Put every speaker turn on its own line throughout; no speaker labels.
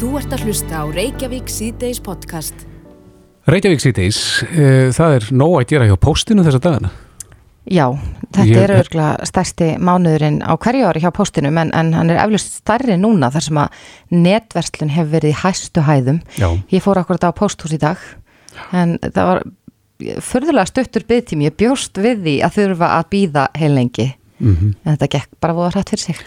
Þú ert að hlusta á Reykjavík síðdeis podcast.
Reykjavík síðdeis, uh, það er nóg að gera hjá postinu þessa dagana.
Já, þetta
Ég-
er örgulega stærsti mánuðurinn á hverju ári hjá póstinum en, en hann er eflust stærri núna þar sem að netverslun hefur verið í hæstu hæðum.
Já,
Ég fór akkurat á pósthús í dag en það var förðulega stuttur byggtími. Ég bjóst við því að þurfa að býða heilengi
mm
en þetta gekk bara voða hrætt fyrir sig.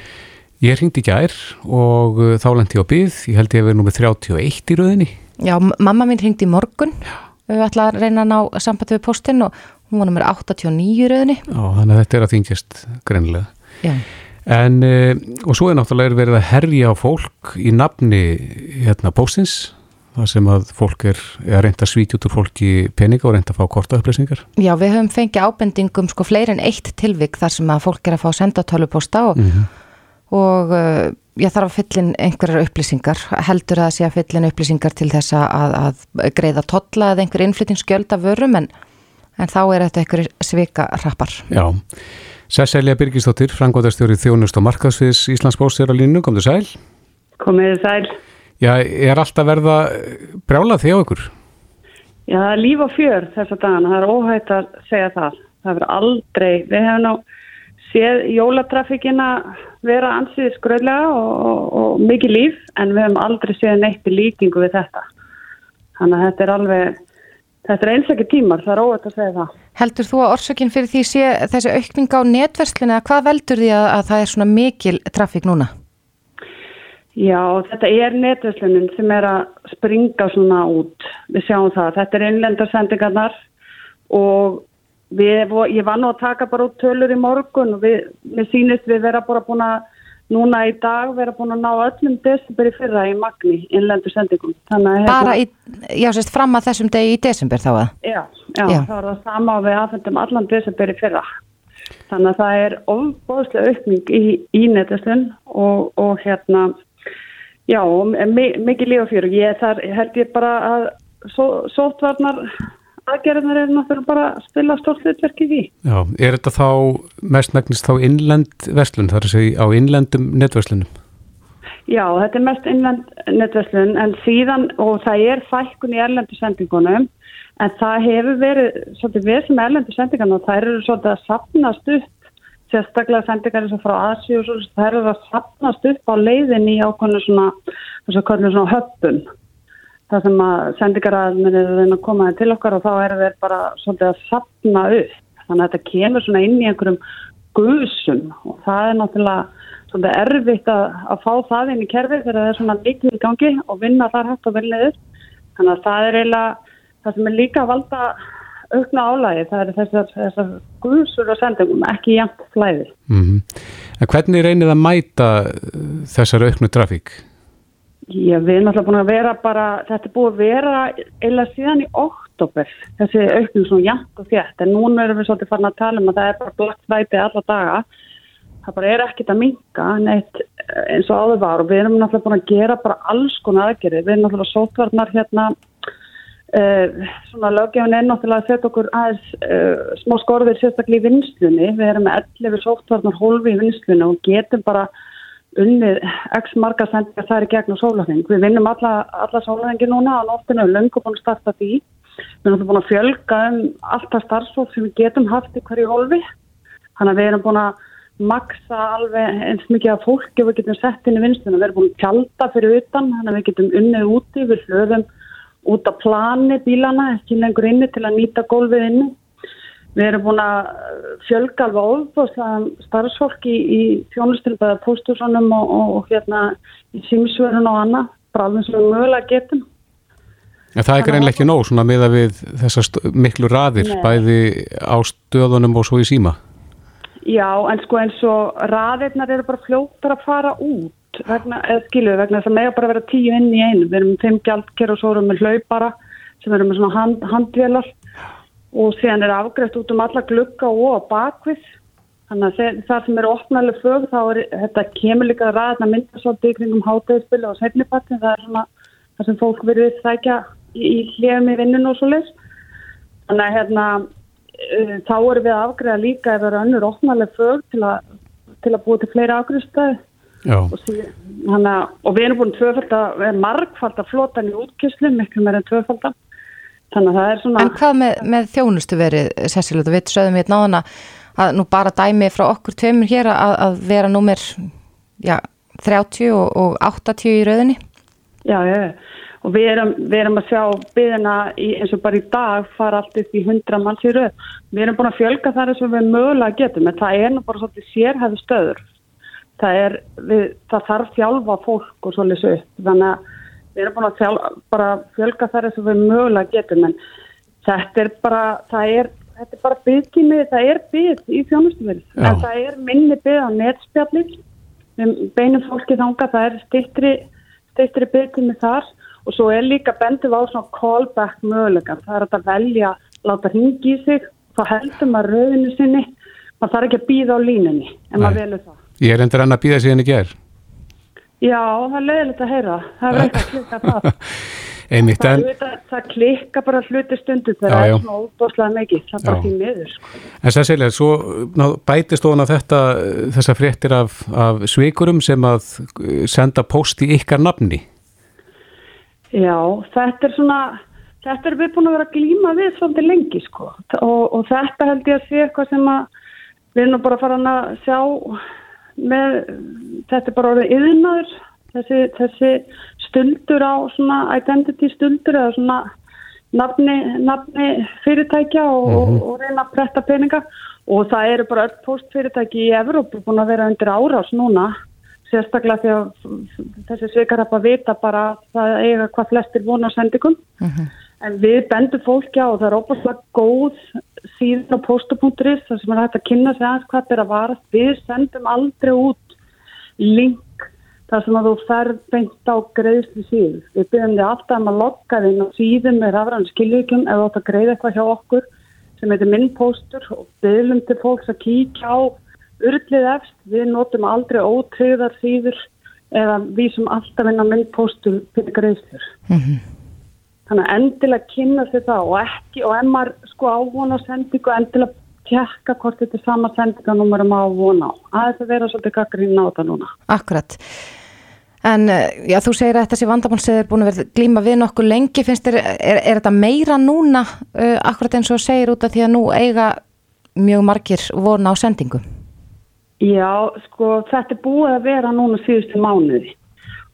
Ég hringdi í gær og uh, þá lendi ég á byð, ég held ég að vera nummið 31 í rauðinni.
Já, mamma mín hringdi í morgun við ætla að reyna að ná sambandi við póstinn og hún var nummer 89 í rauðinni.
Já, þannig að þetta er að þingjast greinilega.
Já.
En, uh, og svo er náttúrulega verið að herja á fólk í nafni hérna postins, það sem að fólk er, er reynd að svíti út úr fólki peninga og reynd að fá korta upplýsingar.
Já, við höfum fengið ábendingum sko fleiri en eitt tilvik þar sem að fólk er að fá senda tölvuposta og,
Mm
og uh, ég þarf að fyllin einhverjar upplýsingar, heldur að það sé að fyllin upplýsingar til þess að, að greiða tolla eða einhver innflyttingsgjöld af vörum en, en þá er þetta einhverjir svika rappar.
Já. Sesselja Birgisdóttir, frangóðarstjóri þjónust og markaðsviðs Íslandsbóst er á línu, komðu sæl.
Komið þið sæl.
Já, er alltaf verða brjálað þjá ykkur?
Já, líf og fjör þessa dagana. Það er óhætt að segja það. Það verður aldrei, við hefum nú séð jólatrafikina vera ansið skröðlega og, og, og mikið líf en við hefum aldrei séð neitt í líkingu við þetta. Þannig að þetta er alveg, þetta er einstakir tímar, það er óhætt að segja það.
Heldur þú að orsökinn fyrir því sé þessi aukning á netverslinu eða hvað veldur því að, að það er svona mikil trafík núna?
Já, þetta er netverslunin sem er að springa svona út. Við sjáum það. Þetta er innlendarsendingarnar og við, ég var nú að taka bara út tölur í morgun og við, við sýnist við vera bara búin að núna í dag vera búin að ná öllum desember í fyrra í magni innlendarsendingum. Þannig að
Bara í, já, sérst fram að þessum degi í desember þá að?
Já, já,
Já.
það var það sama og við aðfendum allan desember í fyrra. Þannig að það er ofbóðslega aukning í, í netverslun og, og hérna Já, mikið líf og og ég þar held ég bara að só- sóttvarnar aðgerðnar er náttúrulega bara að spila stórt hlutverk í því.
Já, er þetta þá mestmægnist þá innlend verslun, þar að segja á innlendum netverslunum?
Já, þetta er mest innlend netverslun en síðan, og það er fækkun í erlendu sendingunum, en það hefur verið svolítið við sem erlendu sendingarna og það eru svolítið að sapnast upp sérstaklega sendingar eins og frá Asi og svo, það eru að sapnast upp á leiðin í ákvæmlega svona, þess að kallum svona höppum. Það sem að sendingaraðminn er að koma til okkar og þá eru þeir bara svolítið að sapna upp. Þannig að þetta kemur svona inn í einhverjum gusum og það er náttúrulega svolítið erfitt að, að fá það inn í kerfið þegar það er svona mikið í gangi og vinna þar hægt og vilniður. Þannig að það er eiginlega það sem er líka að valda aukna álægi. Það eru þessar, þessar gusur og sendingum, ekki jæmt flæði.
Mm En hvernig reynið að mæta uh, þessar auknu trafík?
Já, við erum náttúrulega búin að vera bara, þetta er búið að vera eila síðan í oktober, þessi aukning svona jæmt og þétt, en núna erum við svolítið farin að tala um að það er bara blagt væti alla daga, það bara er ekkit að minka neitt eh, eins og áður var og við erum náttúrulega búin að gera bara alls konar aðgerði, við erum náttúrulega sótvarnar hérna, uh, svona löggefin er náttúrulega að setja okkur aðeins uh, smá skorðir sérstaklega í vinslunni, við erum með 11 sótvarnar hólfi í vinslunni og getum bara unnið x marga sendingar þar í gegn og sólahring. Við vinnum alla, alla sólahringi núna og nóttinu er löngu búin að starta því. Við erum búin að fjölga um alltaf starfsfólk sem við getum haft í hverju hólfi. Þannig að við erum búin að maksa alveg eins mikið af fólki og við getum sett inn í vinstuna. Við erum búin að tjálta fyrir utan, þannig að við getum unnið úti, við hlöðum út á plani bílana, ekki lengur inni til að nýta gólfið inni. Við erum búin að fjölga alveg ofbúðslega starfsfólk í, þjónustilbæða póstúsunum og, og, og hérna í símsverðun og annað, bara alveg sem við mögulega getum.
En það er greinlega ekki nóg svona með að við þessar miklu raðir
Nei.
bæði á stöðunum og svo í síma.
Já, en sko eins og raðirnar eru bara fljóttar að fara út vegna, eða skiluðu vegna þess að mega bara vera tíu inn í einu. Við erum með fimm gjaldker og svo erum við hlaupara sem eru með svona hand, handvélar og síðan er afgreft út um alla glugga og bakvið. Þannig að þar sem eru opnaðlega fög þá er þetta kemur líka að raðna mynda svolítið kringum hátæðspil og sefnipartin. Það er svona það sem fólk verið þækja í, hljöfum í vinnun og svo leys. Þannig að hérna uh, þá erum við að afgreða líka ef það eru önnur opnaðlega fög til að, til að búa til fleiri afgreðstæði og, og við erum búin tvöfald að, margfald að flota í útkyslu, miklu meira en tvöfald að þannig að það er svona
En hvað með, með þjónustu verið, Cecilia, þú veit, sögðum við náðuna að nú bara dæmi frá okkur tveimur hér að, að vera númer já, 30 og, og 80 í rauðinni?
Já, já, og við erum, við erum að sjá byðina í, eins og bara í dag fara allt upp í 100 manns í rauð. Við erum búin að fjölga þar eins og við mögulega getum, en það er nú bara svolítið sérhæðu stöður. Það, er, við, það þarf fjálfa fólk og svolítið upp, þannig að við erum búin að fjálfa, bara fjölga þar eins og við mögulega getum, en þetta er bara, það er þetta er bara byggkynni, það er bygg í þjónustufyrð, en það er minni bygg á netspjallir við beinum fólki þanga, það er stittri stittri byggkynni þar. Og svo er líka bendið á svona callback mögulegan, það er að velja láta hringi í sig, þá heldur maður rauðinu sinni, maður þarf ekki að býða á línunni, en Nei. maður velur það.
Ég er endur enn að býða sig en ekki er
Já, það er leiðilegt að heyra. Það er ekki að klika það.
Einmitt,
það, en... það klikka bara hluti stundu þegar það er svona óbúslega mikið. Það er bara því meður sko.
En Cecilia, svo ná, bætist ofan á þetta þessa fréttir af, af sveikurum sem að eh, senda post í ykkar nafni?
Já, þetta er svona þetta er við búin að vera að glíma við svolítið lengi sko. Og, og þetta held ég að sé eitthvað sem að við erum bara farin að sjá með þetta er bara orðið yðnaður þessi, þessi stuldur á svona identity stuldur eða svona nafni, nafni fyrirtækja og, mm -hmm. og, og reyna að pretta peninga og það eru bara öll postfyrirtæki í Evrópu búin að vera undir árás núna sérstaklega því að þessi sveikarappa vita bara það eiga hvað flestir vona sendingum mm -hmm. en við bendum fólki á og það er óbúinlega góð síðan á postu.is þar sem er hægt að kynna sig aðeins hvað er að vara við sendum aldrei út link þar sem að þú ferð beint á greiðslu síðu. Við byrjum þig alltaf um að lokka þinn á síðum með rafræðan skiljum ef þú ætti að greiða eitthvað hjá okkur sem heitir minnpóstur og byrjum til fólks að kíkja á urlið efst. Við notum aldrei ótreyðar síður eða við sem alltaf inn á minnpóstur fyrir greiðslur. Mm -hmm. Þannig að endilega kynna sér það og ekki og ef maður sko ávona sendingu endilega tjekka hvort þetta er sama sendinganúmer að vona á. Það er að vera svolítið gaggrinn á þetta núna.
Akkurat. En eh, já, þú segir að þessi vandamálsið er búin að vera glíma við nokkuð lengi, finnst þér, er, er þetta meira núna uh, akkurat eins og segir út af því að nú eiga mjög margir vorna á sendingu?
Já, sko þetta er búið að vera núna síðustu mánuði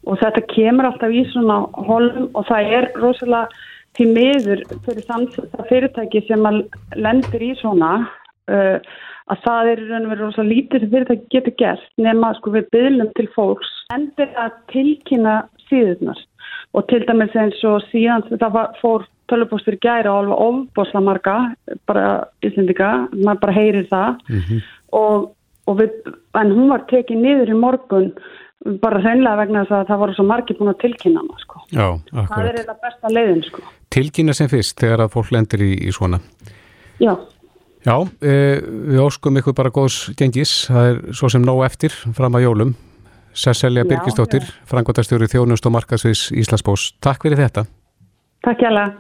og þetta kemur alltaf í svona holum og það er rosalega til miður fyrir það fyrirtæki sem lendir í svona uh, að það er raun og verið rosa lítið sem fyrirtæki getur gert nema sko við byrjum til fólks endur að tilkynna síðunar og til dæmis eins og síðan var, fór tölupóstur í gæra og alveg ofbosla marga bara íslendika, maður bara heyrir það mm -hmm. og, og við, en hún var tekið niður í morgun bara hreinlega vegna þess að það voru svo margi búin að tilkynna hana sko.
Já,
það er eða besta leiðin sko.
Tilkynna sem fyrst þegar að fólk lendir í, í svona
Já
Já, e, við óskum ykkur bara góðs gengis, það er svo sem nóg eftir fram að jólum. Sesselja Birgisdóttir, frangværtarstjóri Þjónust og Markasvis Íslandsbós. Takk fyrir þetta.
Takk hjá það.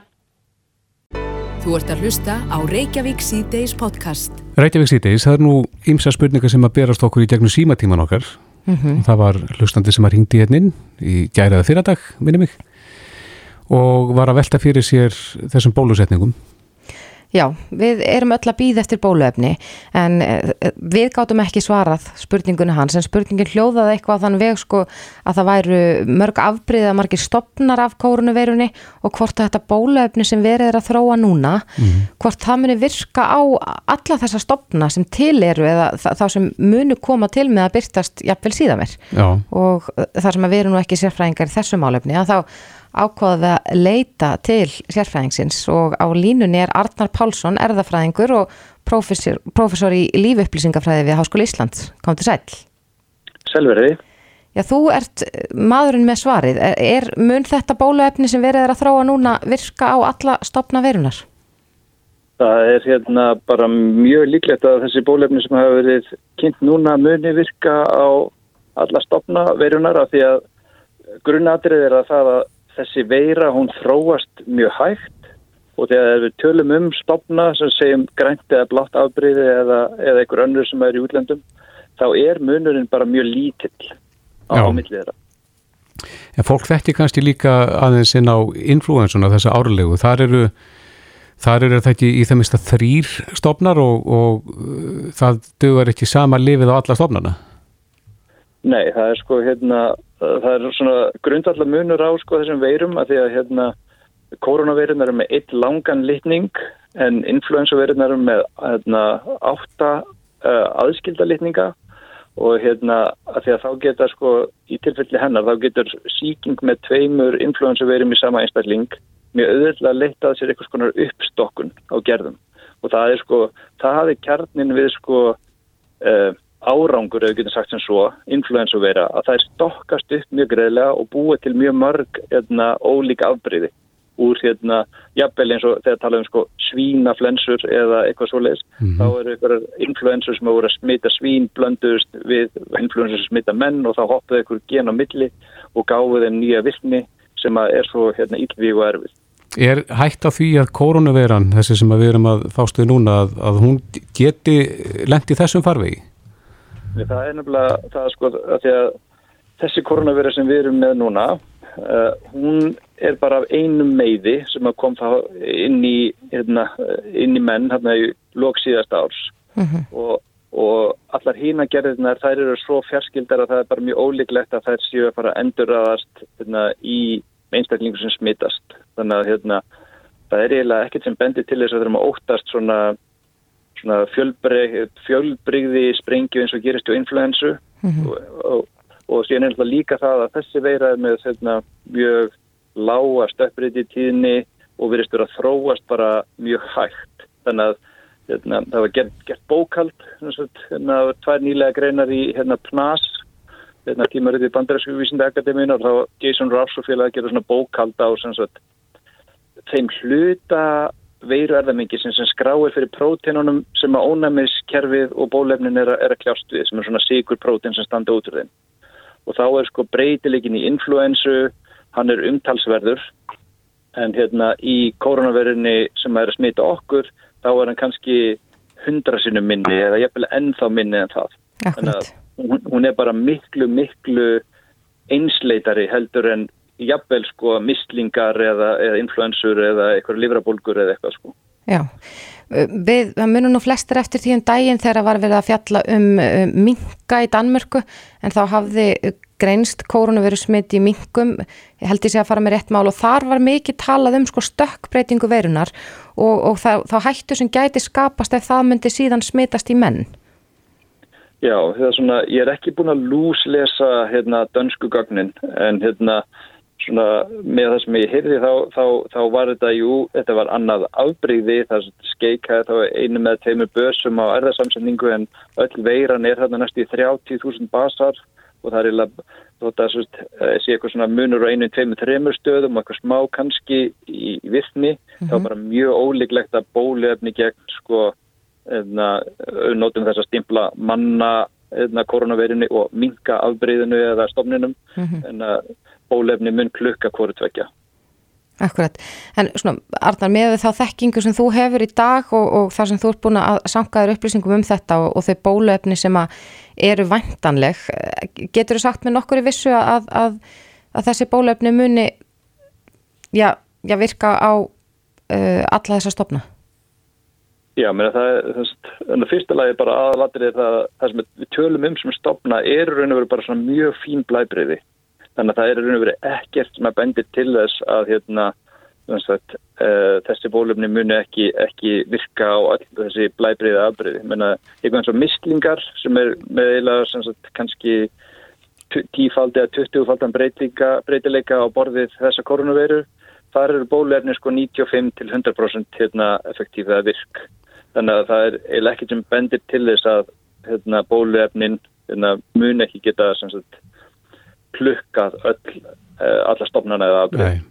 Þú ert að hlusta á Reykjavík C-Days podcast.
Reykjavík C-Days, það er nú ymsa spurningar sem að berast okkur í gegnum símatíman okkar. Mm -hmm. Það var hlustandi sem að ringdi inn í gæraða fyrradag, minni mig, og var að velta fyrir sér þessum bólusetningum.
Já, við erum öll að býða eftir bóluefni en eh, við gáttum ekki svarað spurningunni hans en spurningin hljóðaði eitthvað þann veg sko að það væru mörg afbríða, margir stopnar af kórunveirunni og hvort þetta bóluefni sem verið er að þróa núna mm. hvort það muni virka á alla þessa stopna sem til eru eða þá sem munu koma til með að byrtast jafnvel síðan mér og eh, þar sem að við erum nú ekki sérfræðingar í þessu málefni að þá ákvaða að leita til sérfræðingsins og á línunni er Arnar Pálsson, erðafræðingur og professor, professor í lífupplýsingafræði við Háskóli Ísland. Kom til sæl.
Selveriði.
Já, þú ert maðurinn með svarið. Er, er mun þetta bóluefni sem verið er að þróa núna virka á alla stopna verunar?
Það er hérna bara mjög líklegt að þessi bólefni sem hafa verið kynnt núna muni virka á alla stopna verunar af því að grunnatrið er að það að þessi veira hún þróast mjög hægt og þegar við tölum um stopna sem segjum grænt eða blátt afbreyði eða, eða einhver önnur sem er í útlendum þá er munurinn bara mjög lítill á
Já.
milli þeirra.
En fólk þetti kannski líka aðeins inn á influensuna þessa árlegu. Þar eru, þar eru það ekki í það mista þrýr stofnar og, og uh, það dugar ekki sama lifið á alla stofnana.
Nei, það er sko hérna, það er svona grundallar munur á sko þessum veirum að því að hérna koronaveirun eru með eitt langan litning en influensaveirun eru með hérna átta uh, aðskilda litninga og hérna að því að þá geta sko í tilfelli hennar þá getur síking með tveimur influensaveirum í sama einstakling mjög auðvitað að leita að sér eitthvað skonar uppstokkun á gerðum. Og það er sko, það hafi kjarnin við sko uh, árangur, ef við getum sagt sem svo, influensuveira, að það er stokkast upp mjög greiðlega og búið til mjög mörg hérna, ólíka afbreyði úr hérna, jafnvel eins og þegar tala um sko svínaflensur eða eitthvað svoleiðis, þá eru eitthvað influensur sem hafa voru að smita svín blöndust við influensur sem smita menn og þá hoppuðu eitthvað gen á milli og gáðu þeim nýja virkni sem er svo hérna ílvíg og erfið.
Er hægt á því að koronaveiran, þessi sem við erum að fástu við núna, að, að hún geti lent í þessum farvegi?
Það er nefnilega það sko að því að þessi koronavera sem við erum með núna uh, hún er bara af einum meiði sem kom þá inn í, hérna, inn í menn hérna í lók síðast árs. Og, og allar hína gerðirnar þær eru svo fjarskildar að það er bara mjög ólíklegt að þær séu að fara að endurraðast hérna, í einstaklingu sem smittast þannig að hérna, það er eiginlega ekkert sem bendir til þess að þurfum að óttast svona fjölbreyði sprengju eins og gerist á influensu. Og, og, og síðan er alltaf líka það að þessi veira með hérna, mjög lága stökkbreyði tíðni og verist verið að þróast bara mjög hægt. Þannig að hérna, það var gert, gert bókald hérna, tvær nýlega greinar í hérna, PNAS hérna, tímaröði bandaræsku vísinda akademíun og þá Jason Ross og félag að gera svona bókald á sem sagt, þeim hluta veiru erðamengi sem, skráir fyrir próteinunum sem að ónæmiskerfið og bólefnin er, er að kljást við sem er svona sigur prótein sem standa út úr þeim. Og þá er sko breytileikin í influensu hann er umtalsverður. En hérna í koronaverunni sem er að smita okkur þá er hann kannski hundra sinnum minni eða jafnvel ennþá minni en það. Þannig
Akkurat.
að hún, hún er bara miklu, miklu einsleitari heldur en jafnvel sko mislingar eða, eða influensur eða eitthvað livrabólgur eða eitthvað sko.
Já, við munum nú flestir eftir því um daginn þegar var verið að fjalla um uh, minka í Danmörku en þá hafði greinst koronaviru smitt í minkum, ég held sé að fara með rétt mál og þar var mikið talað um sko stökkbreytingu verunar og, og það, þá hættu sem gæti skapast ef það myndi síðan smitast í menn.
Já, það er svona, ég er ekki búin að lúslesa hérna dönsku gögnin en hérna svona með það sem ég heyrði þá, þá, þá var þetta, jú, þetta var annað afbreyði, það skeikaði þá einu með teimur börsum á erðarsamsendingu en öll veiran er þarna næstu í 30.000 basar og það er eiginlega, þótt að sérst, sé eitthvað svona munur á einu, tveimur, þreimur stöðum og eitthvað smá kannski í, í virkni, þá er bara mjög ólíklegt að bóluefni gegn sko, eðna, notum þess að stimpla manna eðna, koronaveirinu og minka afbreyðinu eða stofninum. En að bólefni mun klukka hvort tvekja.
Akkurat, en svona Arnar með þá þekkingu sem þú hefur í dag og, og það sem þú ert búin að sankaður upplýsingum um þetta og, og þau bóluefni sem eru væntanleg getur þú sagt með nokkur í vissu að, að, að þessi bóluefni muni já, já virka á uh, alla þessa stofna?
Já, mér að það er, fyrsta lagi bara aðalatrið það, það sem við tölum um sem stopna er raun og veru bara svona mjög fín blæbreyði. Þannig að það er raun og veru ekkert að bendir til þess að hérna, sagt, uh, þessi bólumni muni ekki, ekki virka á all þessi blæbreyði afbreyði. Eitthvað eins og mislingar sem er með eiginlega kannski tífaldi að 20-faldan breytileika á borðið þessa koronaviru. Þar eru bólefni sko 95 til 100% hérna, effektífið að virk. Þannig að það er eiginlega ekkert sem bendir til þess að hérna, bóluefnin hérna, mun ekki geta sagt, plukkað öll, uh, alla stofnana eða afbreyð.
Nei.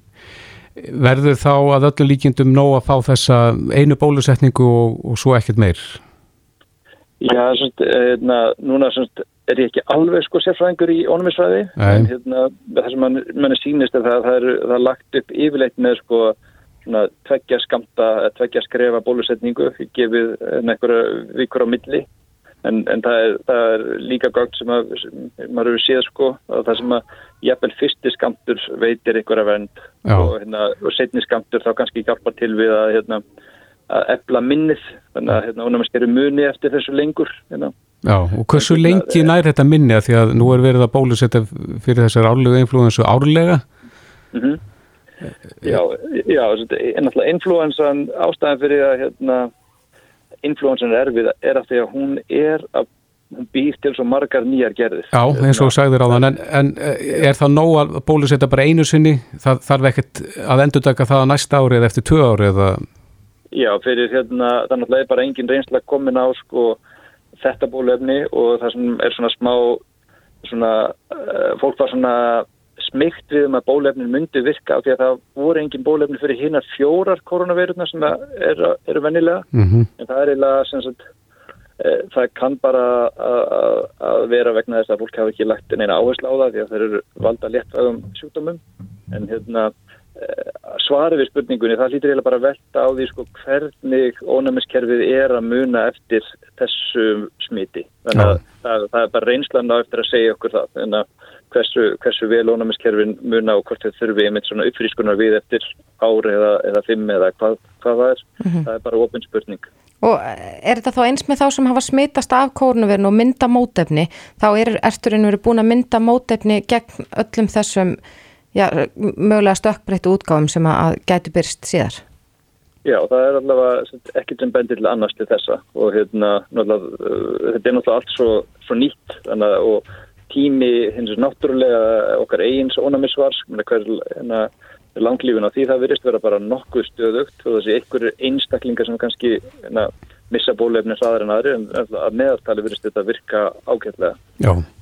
Verður þá að öllu líkindum nóg að fá þessa einu bólusetningu og, og svo ekkert meir?
Já, svona, hérna, núna svona, er ég ekki alveg sko sérfræðingur í ónumisfræði, en hérna, það sem mann, mann er sínist er það að það er, það er lagt upp yfirleitt með sko tveggja skamta, tveggja skrefa bólusetningu, gefið einhverja vikur á milli en, en það, er, það er líka gátt sem, að, sem maður hefur séð sko það sem að jafnvel fyrsti skamtur veitir að vernd. Og, hérna, og setni skamtur þá kannski hjálpa til við að, hérna, að efla minnið. Þannig að hérna, hún er með styrir muni eftir þessu lengur hérna.
Já, og hversu lengi nær þetta minni? Að því að nú er verið að bólusetta fyrir þessar árlega influensu árlega.
Mm -hmm. Já, já, en náttúrulega influensan ástæðan fyrir að hérna influensan er erfið er að því að hún er að hún býr til svo margar nýjar gerðir.
Já, eins og sagðir á þann en, en er það nóg að bólusetta bara einu sinni? Það þarf ekkert að endur taka það að næsta ári eða eftir tvö ári eða?
Já, fyrir hérna þannig að það er bara engin reynslega komin á sko þetta bólefni og það sem er svona smá svona, uh, fólk var svona smygt við um að bólefnin myndi virka af því að það voru engin bólefni fyrir hinnar fjórar koronaviruna sem eru er vennilega mm -hmm. en það er eiginlega sem sagt e, það kann bara að vera vegna þess að fólk hafa ekki lagt neina áherslu á það því að þeir eru valda léttvægum sjúkdómum. En hérna e, svari við spurningunni það hlýtur eiginlega bara velta á því sko hvernig ónæmiskerfið er að muna eftir þessu smiti. Þannig að það, það er bara reynslan á eftir að segja okkur það. Þannig að hversu, hversu vel ónæmiskerfin muna og hvort þetta þurfi einmitt svona uppfrískunar við eftir ári eða, eða fimm eða hvað, hvað það er. Mm -hmm. Það er bara ofin spurning.
Og er þetta þá eins með þá sem hafa smitast af kórnuverðin og mynda mótefni, þá er erturinn verið búin að mynda mótefni gegn öllum þessum já, mögulega stökkbreyttu útgáfum sem að gætu byrst síðar?
Já, það er allavega ekkert sem bendir til annars til þessa og hérna, þetta er náttúrulega allt svo, svo nýtt þannig og tími hins náttúrulega okkar eigins ónæmisvars, hver hérna, langlífin á því það virðist vera bara nokkuð stöðugt og þessi einhverju einstaklingar sem kannski hérna, missa bólefnins aðra en aðri en að meðaltali virðist þetta virka ákveðlega.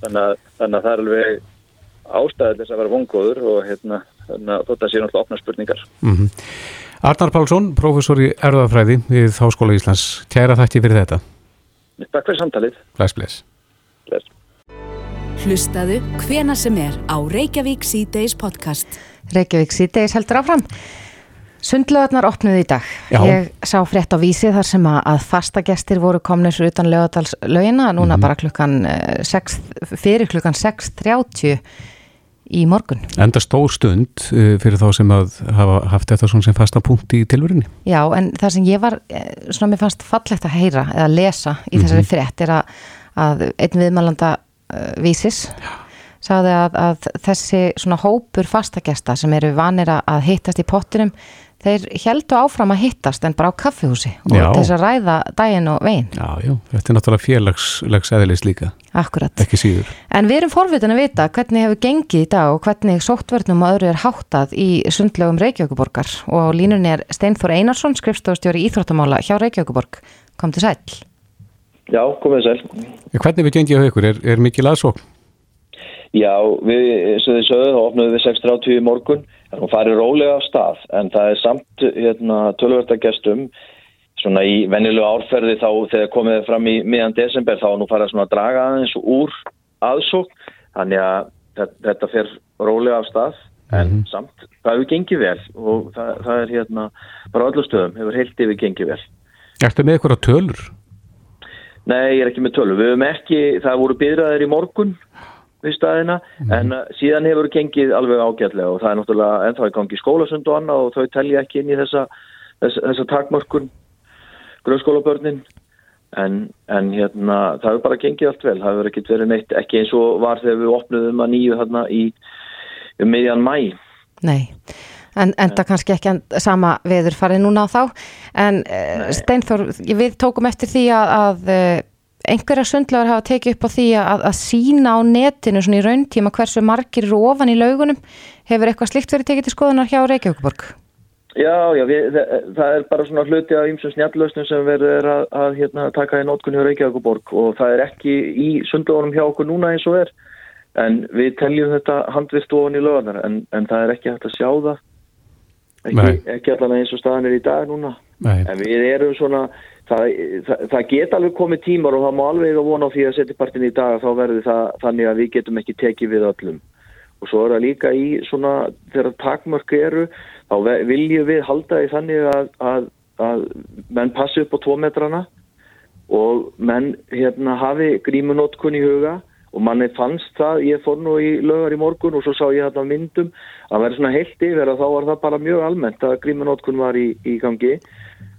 Þannig þannig að það er alveg ástæðið þess að vera vongóður og hérna, þetta sé náttúrulega opna spurningar.
Mm -hmm. Arnar Pálsson, professor í erðafræði við Háskóla Íslands. Kæra þætti fyrir þetta.
Takk fyrir samtalið.
Bless, bless.
Hlustaðu hvena sem er á Reykjavík C-Days podcast.
Reykjavík C-Days heldur áfram. Sundlöðarnar opnuði í dag. Já. Ég sá frétt á vísi þar sem að fastagestir voru komnir utan lögadalslaugina núna mm -hmm. bara klukkan 6, eh, fyrir klukkan 6.30 í morgun.
Enda stór stund eh, fyrir þá sem að hafa haft þetta svona sem fasta punkt í tilverunni.
Já, en það sem ég var, eh, svona mér fannst fallegt að heyra eða lesa í þessari mm -hmm. frétt er að, að einn viðmælanda vísis sagði að, að þessi svona hópur fastakesta sem eru vanir að hittast í pottinum þeir heldu áfram að hittast en bara á kaffihúsi og já. þess að ræða daginn og veginn.
Já, já, þetta er náttúrulega félagslegs eðlis líka.
Akkurat.
Ekki síður.
En við erum forvitin að vita hvernig hefur gengið í dag og hvernig sóttvörnum og öðru er háttað í sundlegum Reykjavíkuborgar og línunni er Steinfór Einarsson, skrifstofstjóri Íþróttamála hjá Reykjavíkuborg. Kom til sæl.
Já, komið sæl.
Hvernig við gengið á ykkur? Er, er mikið laðsókn?
Já, við, eins og þið sögðu, þá opnaðum við 6.30 í morgun. Það farið rólega á stað, en það er samt hérna, tölverdagestum svona í vennilega árferði þá þegar komið þið fram í miðan desember þá nú farið að draga aðeins úr aðsókn. Þannig að þetta fer rólega á stað, en mm -hmm. samt það hefur gengið vel og það, það er hérna bara öllu stöðum, hefur heilt yfir gengið vel.
Ertu með ykkur á tölur?
Nei, ég er ekki með tölvu. Við hefum ekki, það voru byrjaðir í morgun við staðina, mm. en uh, síðan hefur gengið alveg ágætlega og það er náttúrulega ennþá í gangi skólasund og annað og þau telja ekki inn í þessa, þessa, þessa takmörkun grunnskólabörnin en, en hérna það hefur bara gengið allt vel, það hefur ekkert verið neitt ekki eins og var þegar við opnuðum að nýju þarna í um meðjan mæ.
Nei en enda kannski ekki sama veður farið núna á þá. En uh, Steinþór, við tókum eftir því að, að uh, einhverja sundlegar hafa tekið upp á því að, að sína á netinu svona í rauntíma hversu margir eru ofan í laugunum. Hefur eitthvað slikt verið tekið til skoðunar hjá Reykjavíkborg?
Já, já, við, það, það er bara svona hluti af ymsum snjallöstum sem verður að, að hérna, taka í nótkunni á Reykjavíkborg og það er ekki í sundlegunum hjá okkur núna eins og er. En við teljum þetta handvirt ofan í laugunar en, en það er ekki hægt að sjá það ekki, ekki allan eins og staðan er í dag núna. Nei. en við erum svona það, það, það get alveg komið tímar og það má alveg að vona á því að setja partin í dag þá verður það þannig að við getum ekki tekið við öllum. Og svo er það líka í svona þegar takmörku eru þá viljum við halda því þannig að, að, að menn passi upp á tvo metrana og menn hérna hafi grímunótkun í huga og manni fannst það, ég fór nú í lögar í morgun og svo sá ég þetta myndum að vera svona heilt yfir að þá var það bara mjög almennt að grímunótkun var í, í gangi.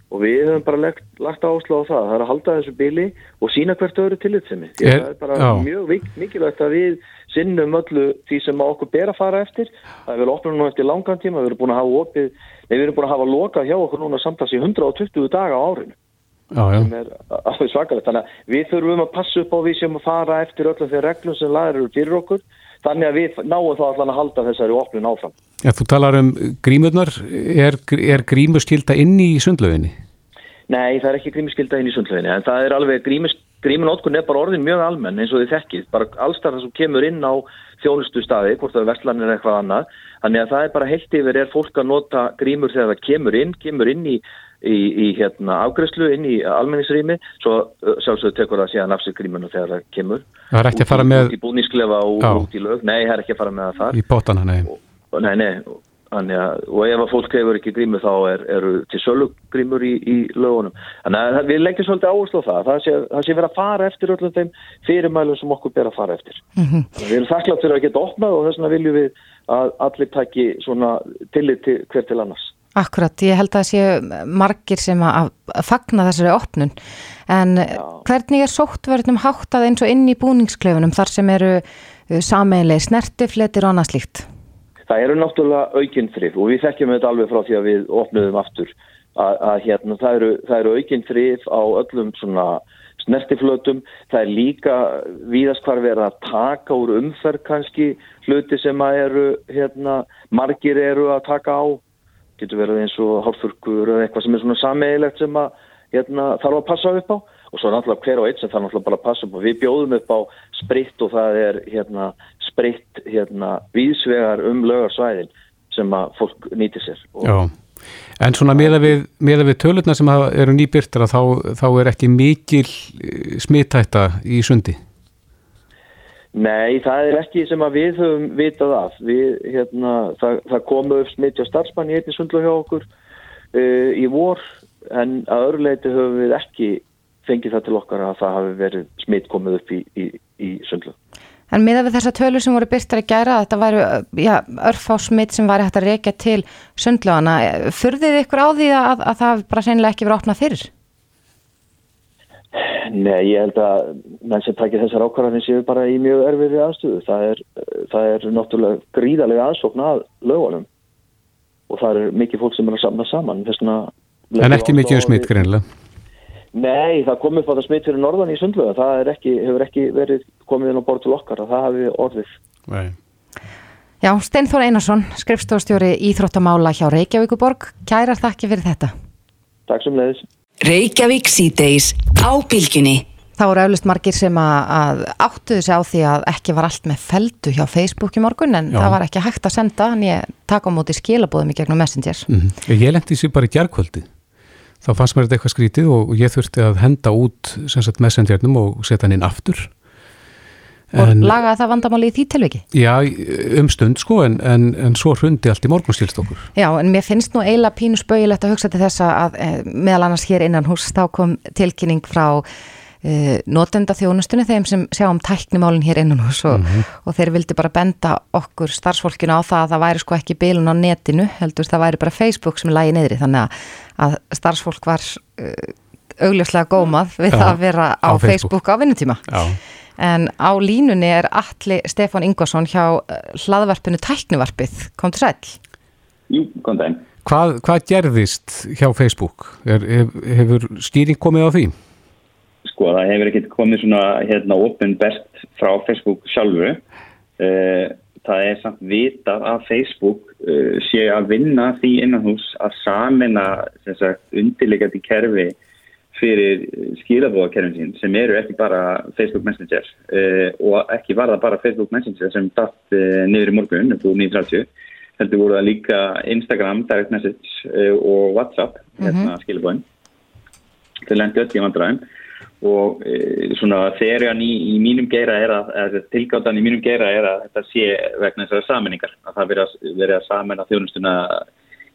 Og við höfum bara lagt, lagt áslá á það, það er að halda þessu bíli og sína hvert öðru tillitsemi
Er-
það er bara
já.
mjög mikilvægt að við sinnum öllu því sem okkur ber að fara eftir. Það er vel opnum nú eftir langan tíma við erum búin að hafa opið, nei við erum búin að hafa lokað hjá okkur núna samtals í 120 daga á árinu sem er alveg svakalegt. Þannig að við þurfum að passa upp á því sem að fara eftir öllum þeir reglum sem laður eru fyrir okkur. Þannig að við náum þá allan að halda þessari opnun áfram.
Já, þú talar um grímurnar, er, er grímuskylda inn í sundlöginni?
Nei, það er ekki grímuskylda inn í sundlöginni, en það er alveg grímus, grímunótkun er bara orðin mjög almenn eins og þið þekkið. Bara allstar það sem kemur inn á þjónustu staði, hvort það er vestlanir eða eitthvað annað. Þannig að það er bara heilt yfir er fólk að nota grímur þegar það kemur inn, kemur inn í í, í hérna afgræslu inn í almenningsrými svo sjálfsögur tekur það síðan af sig grímuna þegar það kemur
Það er ekki að fara með
út í búningsklefa og
Já.
út í lög, nei, það er ekki að fara með það þar
í bótana, nei.
og, nei, nei, þannig að og ef að fólk hefur ekki grímu þá er, eru til sölu grímur í, í lögunum. Þannig að við leggjum svolítið áherslu á það það sé, það sé verið að fara eftir öllum þeim fyrirmælum sem okkur ber að fara eftir. Þannig að við erum þakklátt fyrir að geta opnað og þess vegna viljum við að allir taki svona tillit til hver til annars.
Akkurat, ég held að það séu margir sem að fagna þessari opnun. En hvernig er sóttvörnum háttað eins og inn í búningsklefunum þar sem eru sameinlega snertifletir og annað slíkt?
Það eru náttúrulega aukinn þrif og við þekkjum þetta alveg frá því að við opnuðum aftur að, að hérna, það eru, eru aukinn þrif á öllum svona snertiflötum, það er líka víðast hvar verið að taka úr umferð kannski hluti sem að eru, hérna, margir eru að taka á, getur verið eins og hálfurkur eða eitthvað sem er svona sameigilegt sem að hérna, þarf að passa upp á. Og svo náttúrulega hver og einn sem þarf náttúrulega bara að passa upp á. Við bjóðum upp á spritt og það er hérna, spritt hérna, víðsvegar um lögarsvæðin sem að fólk nýtir sér.
Já, en svona meða við, við tölurna sem eru nýbyrtara þá, þá er ekki mikil eh, smittætta í sundi.
Nei, það er ekki sem að við höfum vitað af. Við, hérna, það, það komu upp smitt hjá starfsmann í einni sundlu hjá okkur uh, í vor en að öðru leiti höfum við ekki fengið það til okkar að það hafi verið smitt komið upp í, í, í sundlu.
En miða við þessa tölur sem voru byrtar að gæra þetta væru já, örfá smitt sem væri hægt að reykja til sundlögana furðið ykkur á því að, að það bara sennilega ekki verið opnað fyrir?
Nei, ég held að menn sem takir þessar ákvarðanir séu bara í mjög erfiðri aðstöðu. Það er, það er náttúrulega gríðarlega aðsókn að lögunum og það er mikið fólk sem er að samna saman.
En ekki mikið um smitt greinlega.
Nei, það kom upp á það smitt fyrir norðan í sundlöga. Það er ekki, hefur ekki verið komið inn á borð til okkar að það hafi orðið.
Nei.
Já, Steinþór Einarsson, skrifstofstjóri Íþróttamála hjá Reykjavíkuborg, kærar þakki fyrir þetta.
Takk sem leiðis.
Reykjavík síðdeis á bylgjunni.
Það voru eflust margir sem að, að áttuðu sig á því að ekki var allt með feldu hjá Facebook í morgun en
Já.
það var ekki hægt að senda en ég taka á móti skilabóðum í gegnum Messenger.
Mm Ég lendi sér bara í gærkvöldi. Þá fannst mér þetta eitthvað skrítið og ég þurfti að henda út messengernum og setja hann inn aftur.
Og lagaði það vandamáli í því tilviki?
Já, um stund sko, en, en, en svo hrundi allt í morgunstýrst okkur.
Já, en mér finnst nú eiginlega pínu spauðilegt að hugsa til þess að e, meðal annars hér innan hús þá kom tilkynning frá notenda þjónustunni þeim sem sjá um tæknimálinn hér innan og, og þeir vildi bara benda okkur starfsfólkinu á það að það væri sko ekki bilun á netinu, heldur það væri bara Facebook sem er lagi niðri, þannig að, að starfsfólk var e, augljóslega gómað við
Já,
að vera á,
á Facebook.
Facebook á vinnutíma.
Já,
En á línunni er Alli Stefán Ingvarsson hjá eh, hlaðvarpinu Tæknivarpið. Kom til sæl.
Jú, kom dæn.
hvað, hvað gerðist hjá Facebook? Er, hef, hefur skýring komið á því?
Sko, það hefur ekkert komið svona hérna open best frá Facebook sjálfu. Uh, það er samt vitað að Facebook uh, sé að vinna því innanhús að sagt, undirleikandi kerfi fyrir skilabóðakerfin sín sem eru ekki bara Facebook Messenger uh, og ekki var það bara Facebook Messenger sem datt niður í morgun upp úr 9.30 heldur voru það líka Instagram, Direct Message og WhatsApp hérna skilabóðin þau lendi öll í vandræðum og e, svona þeirjan í, í mínum geira er að, eða tilgáttan í mínum geira er að þetta sé vegna þessari saminningar að það verið að, verið að samena þjónustuna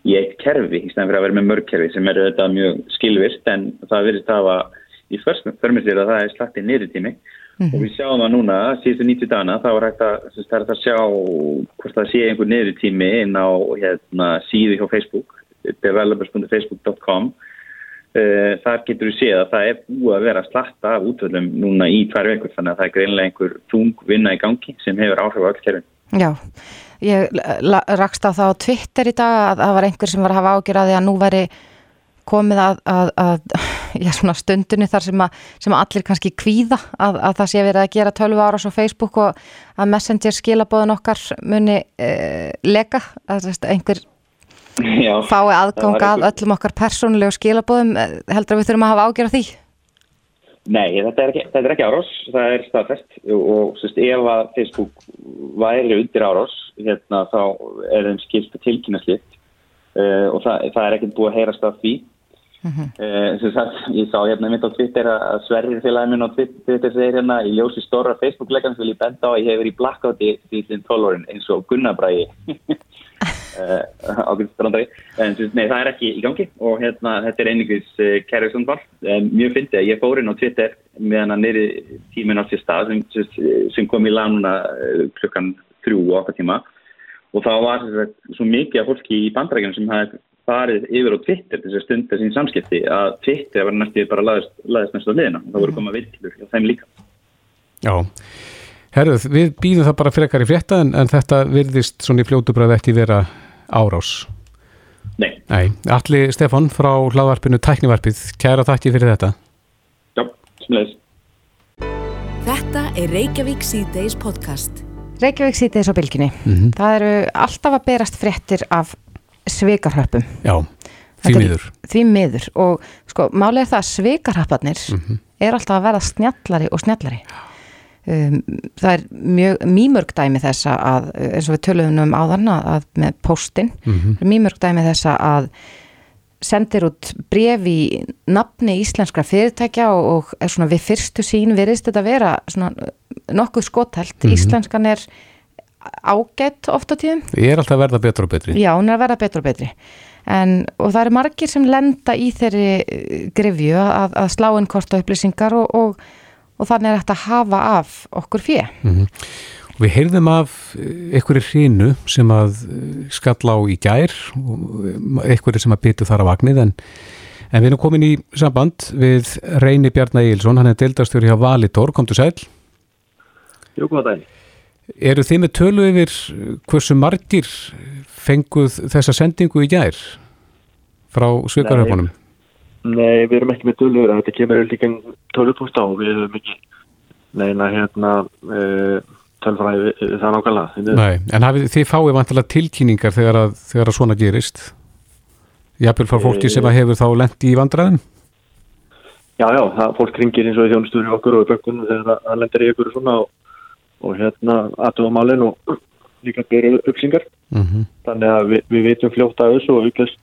í eitt kerfi í stæðan fyrir að vera með mörg kerfi sem eru þetta mjög skilvirt en það verið að hafa í förmur sér að það er slatti niðurtími. Mm -hmm. og við sjáum að núna síðustu 90 dana þá er hægt að, að sjá hvort það sé einhver niðurtími inn á hérna, síðu hjá Facebook developers.facebook.com þar getur við séð að það er búið að vera slatta af útvöldum núna í tvær vekur þannig að það er greinlega einhver þung vinna í gangi sem hefur áhrif á öll kerfin.
Já, ég rakst á það á Twitter í dag að það var einhver sem var að hafa ágjörði að nú væri komið að, að, að já, stundunni þar sem að, sem allir kannski kvíða að, að það sé verið að gera 12 ára á Facebook og að Messenger skilabóðun okkar muni uh, leka, einhver Já, fái aðgang að öllum okkar persónulegu skilabóðum heldur að við þurfum að hafa ágjör af því?
Nei, þetta er ekki, þetta er ekki árós það er staðfest. Og sérst, ef að Facebook væri undir árós hérna, þá er þeim skilt tilkynna slitt uh, og það, það er ekkert búið að heyrast af því. Uh -huh. uh, sagt, ég sá hérna mynd á Twitter að Sverrir félagin minn á Twitter segir hérna í ljósi stóra Facebook-legan sem vil ég benda á að ég hef verið í blackouti til 12 árin eins og Gunnabræði Eh, ákveðstrandari en nei, það er ekki í gangi og hérna, þetta er einingis eh, kærleikssondval um, mjög fyndið ég fór inn á Twitter meðan að neyri tímin á sér stað sem, sem kom í lánuna uh, klukkan þrjú og okkar tíma. Og þá var svo mikið af fólki í bandrækjum sem hafði farið yfir á Twitter þess að stunda sín samskipti að Twitter var næstu bara laðist, laðist næstu á liðina og það voru komað villur og þeim líka.
Já. Herruð, við býðum það bara frekar í frétta en, en þetta virðist svona í fljótubræði ekki vera árás.
Nei.
Nei. Alli Stefan frá hlaðvarpinu Tæknivarpið, kæra takki fyrir þetta.
Já, smleis.
Þetta er Reykjavík C-Days podcast.
Reykjavík C-Days á bylginni. Mm -hmm. Það eru alltaf að berast fréttir af sveikarhöpum.
Já, því miður.
Því miður og sko, málið er það að sveikarhöparnir mm -hmm. er alltaf að verða snjallari og snjallari. Já Um, það er mjög mýmörg dæmi þessa að, eins og við töluðum um áðan að með postin mm -hmm. mýmörg dæmi þessa að sendir út bref í nafni íslenskra fyrirtækja og, og svona við fyrstu sín veriðst þetta vera svona nokkuð skotthælt mm -hmm. íslenskan er ágætt ofta tíðum.
Ég er alltaf að verða betur og betri.
Já, hún er að verða betur og betri en, og það eru margir sem lenda í þeirri grefju að, að slá inn kosta upplýsingar og, og og þannig er þetta að hafa af okkur fjö. Mm -hmm.
Við heyrðum af einhverju hrínu sem að skall á í gær og einhverju sem að byttu þar á vagnið en, en við erum komin í samband við Reyni Bjarnar Eilsson, hann er deildastjóri hjá Valitor, kom til sæl.
Jú, góða dæl.
Eru þið með tölu yfir hversu margir fenguð þessa sendingu í gær frá Svikarhöfunum?
Nei, við erum ekki með tölur að þetta kemur líka tölupúst á við erum ekki neina hérna e, tölfræði það nákvæmlega
Nei, en hafið, þið fáið vantilega tilkynningar þegar að, þegar að svona gerist? Jafnvel fár fólki e, sem að hefur þá lendi í vandraðum
Já, já, það, fólk ringir eins og í þjónustur okkur og í bökkunum þegar það lendir í ykkur og svona og, og hérna aðtöfa málinn og líka byrju uppsingar mm -hmm. þannig að við, við veitum fljótt að þessu og aukast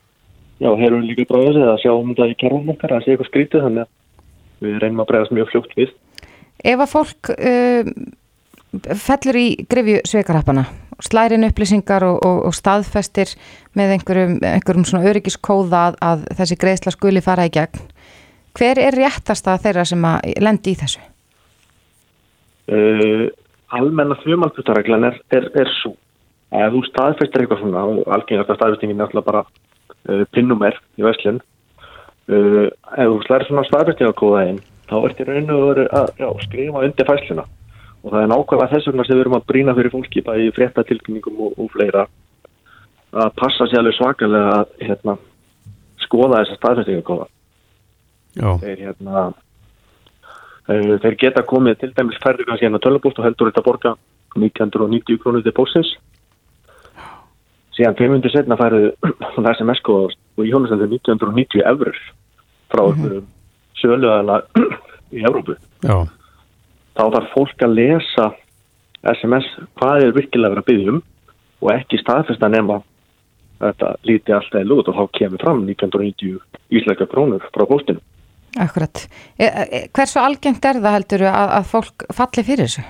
já, herum við líka bráðið að sjáum þetta í kerfum okkar að sé eitthvað skrítið þannig að við reynum að bregðast mjög fljótt við.
Ef að fólk uh, fellur í grefju sveikarhappana, slærin upplýsingar og, og, og staðfestir með einhverjum, einhverjum svona öryggiskóða að, að þessi greiðsla skuli fara í gegn, hver er réttast að þeirra sem að lendi í þessu?
Uh, almenna þjómalputareglan er, er, er svo að þú staðfestir eitthvað svona og algengast að staðfestingin er alltaf bara uh, pinnumer í Veslun uh, ef þú slæðir svona staðbæstingakóðaðinn þá ert í raun og veru að já, skrifa undir fæsluna og það er nákvæmlega þess vegna sem við erum að brína fyrir fólki bæði fréttatilkynningum og, og fleira að passa sér alveg svakalega að hérna, skoða þessa staðbæstingakóða þeir hérna uh, þeir geta komið til dæmis færðu kannski hérna tölubúst og heldur þetta borga 1990 krónur til pósins síðan 500 setna færðu það sem eskoðast og í hjónustendu 1990 eurur frá mm -hmm. söluðala í Európu Já. þá þarf fólk að lesa SMS hvað er virkilega verið að byggjum og ekki staðfesta nema þetta líti alltaf í lút og þá kemur fram 1990 ísleika krónur frá postinu
Akkurat. E, e, hversu algengt er það heldur að, að fólk falli fyrir þessu?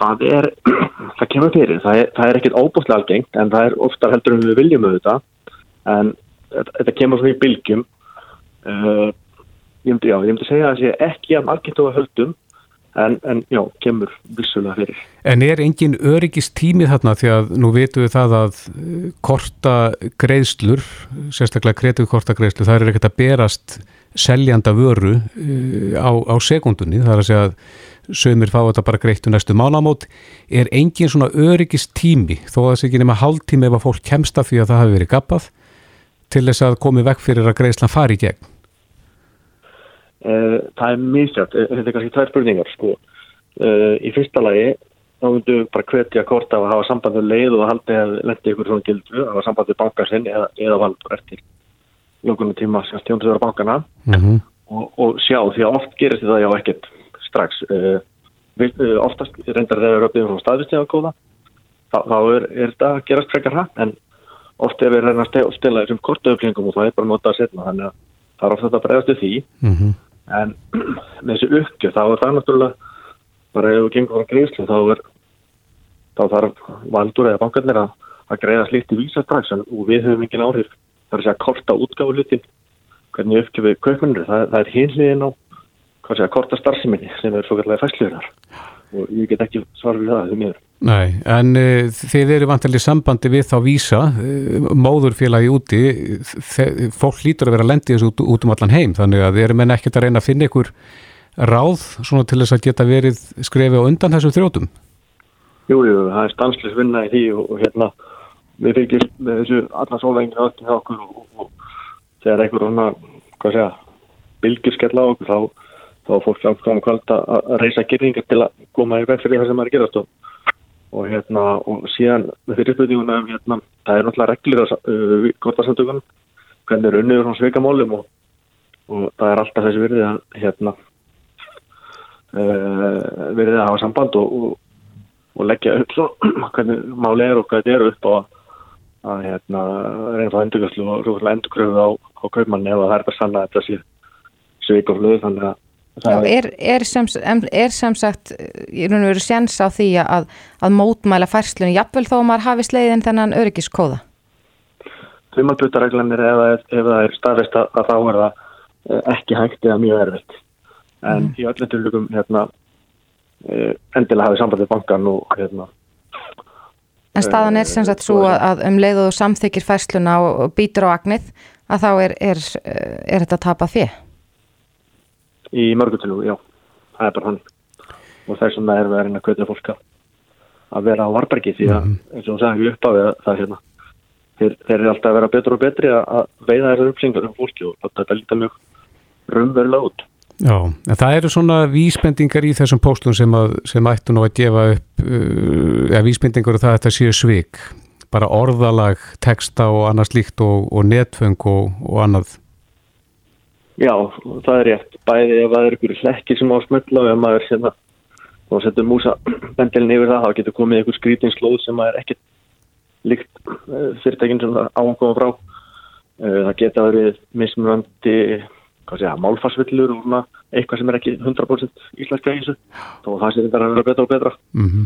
það er, það kemur fyrir það er, það er ekkit óbúslega algengt en það er oftar heldur en við viljum auðvitað en þetta kemur svona í bylgjum. Uh, ég myndi, já, ég myndi segja að það sé ekki að margint og að höldum en, en já, kemur vissulega fyrir.
En er engin öryggist tímið þarna? Því að nú veitum við það að eh, korta greiðslur, sérstaklega kreditkorta greiðslur, það er ekkert að berast seljanda vöru uh, á, á sekundunni, það er að segja að sömur fá þetta bara greitt um næstu mánamót, er engin svona öryggist tími, þó að það sé ekki nema hálftími ef að fólk kemst af því að það hafi verið gappað til þess að komi vekk fyrir að greiðslan fari í gegn?
Uh, það er mísjönd, þetta er kannski tvær spurningar sko. Uh, í fyrsta lagi þá myndu bara hvetja kort af að hafa samband við leið og að lendi ykkur svona gildu, að hafa samband við bankasinn eða, eða valdur eftir lókunum tíma sem stjóndur vera bankana
Mm -hmm.
og, og sjá því að oft gerist þetta já ekkert strax uh, við, oftast reyndar þegar það eru uppið frá staðvistíða kóða þá, þá er, er þetta að gerast frekar hratt en oft er við reyna að stela, þessum kortuöflingum og það er bara notað setna þannig að það er ofta þetta að bregðast við því.
Mm -hmm.
en með þessu uppgjöf þá er það náttúrulega bara ef við gengum frá greiðslu þá er þá þarf valdur eða bankarnir að, að greiða slíkt í vísa strax en, og við höfum engin áhrif það er að segja korta útgáfu hlutin hvernig uppgjöfið kaupmennur það, það er hinliðin á hvað segja korta starfseminni sem er svo kallega fæsluðunar og ég get ekki svar við það
Nei, en uh, þið eru vantilega í sambandi við þá vísa, uh, móðurfélagi úti, fólk lítur að vera að lendi þessu út, út um allan heim, þannig að þið eru menn ekkert að reyna að finna ykkur ráð svona til þess að geta verið skrefið á undan þessum þrjótum.
Jú, jú, það er stanslis vinna í því og, hérna við fylgjum með þessu alla sólvengina öllum hjá okkur og, og, og þegar einhver svona, hvað segja, bylgir skella á okkur þá, þá fólk ákvæm kvöld að reisa gyrningar til að koma í veg fyrir það sem að gerast og, og hérna, og síðan með fyrirspötinguna um hérna, það er náttúrulega reglur að uh, kortasamtökunum, hvernig er unnið svona sveikamálum og, og það er alltaf þessi virði að hérna uh, virði að hafa samband og, og og leggja upp svo hvernig máli er og hvað þetta er upp og að hérna, reyna þá endurgjörslu og endurkröfu á, á kaupmanni ef það er bara sann að þetta sé sveik og flöð þannig að
er, er, sem, er sem sagt í raun og veru sjens á því að, að mótmæla færslunni jafnvel þó að maður hafi sleiðin þennan öryggiskóða?
Þumalbutareglanir ef, ef það er staðvist að, að þá er það eh, ekki hægt eða mjög erfitt en í öllum tilugum hérna, eh, endilega hafið samband við bankan og hérna
En staðan er sem sagt svo að, að um leið og samþykir færsluna og, og býtur á agnið að þá er, er, er þetta að tapa því?
Í mörgutilugum, já, það er bara hann og þess vegna erum við að reyna að kvöta fólk að- vera á varbergi því að eins og hún sagði upp að það hérna. Þeir, þeir eru alltaf að vera betur og betri að, veiða þessar upplýsingar um fólki og þetta líta mjög raunverulega út.
Já, en það eru svona vísbendingar í þessum póstum sem, að, sem ættu nú að gefa upp, uh, eða vísbendingar og það að þetta séu svik, bara orðalag, texta og annað slíkt og, og netfeng og, og annað.
Já, það er rétt. Bæði ef það er ykkur hlekki sem á að smölla og ef maður hérna, þá setur músa bendilin yfir það, þá getur komið ykkur skrítinslóð sem maður ekkert líkt uh, fyrirtækin sem það á að koma frá. Uh, það geta verið mismunandi, málfarsvillur og svona eitthvað sem er ekki 100% íslenska í þessu. Þá það sé þetta að vera betra og betra.
Mm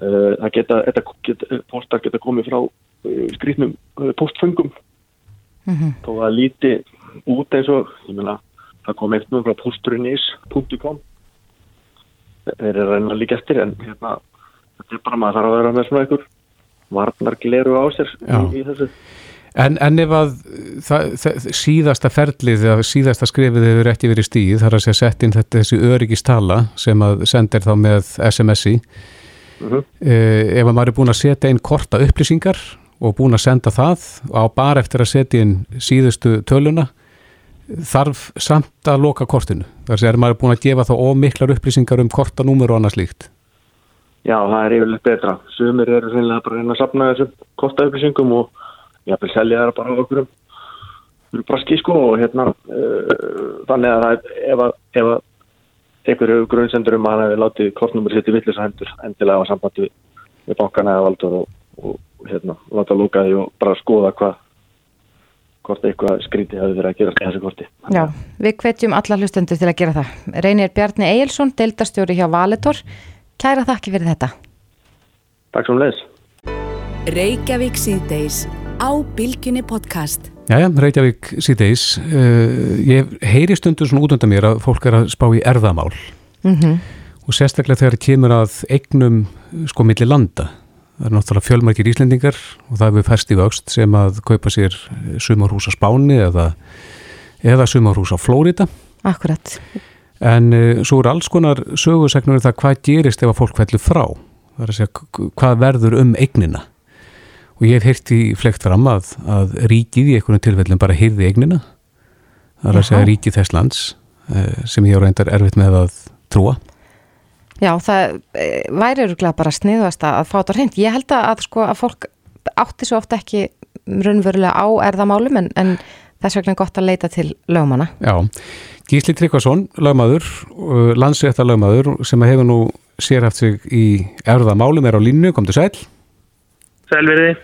Uh, það geta, þetta geta, postar geta komið frá uh, skrýtnum uh, postföngum þó að líti út eins og ég meina, það kom eitt nú frá posturinis.com þeir eru að reyna líka eftir en hérna, þetta er bara maður þarf að vera með svona einhver varnar gleru á sér í, í þessu.
En, en ef að það, það, síðasta ferlið eða síðasta skrifið hefur ekki verið stíð, þar að segja sett inn þetta þessi öryggistala sem að sendir þá með SMS-i,
Mhm.
eh, ef að maður er búin að setja inn korta upplýsingar og búin að senda það á bara eftir að setja inn síðustu töluna, þarf samt að loka kortinu. Þar að segja, er maður búin að gefa þá ómiklar upplýsingar um kortanúmer og annað slíkt.
Já, það er yfirleitt betra sumir eru reynilega bara reyna að sapna þessum kostaupplýsingum og vil selja það bara á okkur um braski sko og hérna uh, þannig að það er ef að, ef að einhver hefur grunnsendur um að hann hefur látið kortnúmur sitt í villis að hendur endilega á sambandi við bankana eða valdur og, og hérna láta lúka því og bara skoða hvað hvort eitthvað skrítið hefur verið að gera þessi korti.
Já, við hvetjum alla hlustendur til að gera það. Reynir Bjarni Egilson, deildastjóri hjá Valitor. Kæra þakki fyrir þetta.
Takk svo um leiðis.
Reykjavík síðdeis á Bilginni podcast.
Jæja, Reykjavík síðdeis. Uh, ég heyri stundur svona út undan mér að fólk er að spá í erðamál
Mm
og sérstaklega þegar kemur að eignum sko milli landa. Það er náttúrulega fjölmarkir Íslendingar og það hefur færst í vöxt sem að kaupa sér sumarhús á Spáni eða, eða sumarhús á Flórida.
Akkurat.
En uh, svo er alls konar sögursegnur um það hvað gerist ef að fólk fellur frá. Það er að segja hvað verður um eignina. Og ég hef heyrt í flekt fram að, að ríkið í einhvern tilfellum bara heyrði eignina. Það er að
Jaha.
segja ríkið þess lands uh, sem ég á reyndar erfitt með að trúa.
Já, það eh, væri örgulega bara sniðast að fá þetta hreint. Ég held að, að, sko, að fólk átti svo oft ekki raunverulega á erðamálum en, en þess vegna er gott að leita til lögmanna.
Já, Gísli Tryggvason, lögmaður, landsrétta lögmaður sem hefur nú sérhaft sig í erðamálum er á línu, kom til sæl.
Sælverði.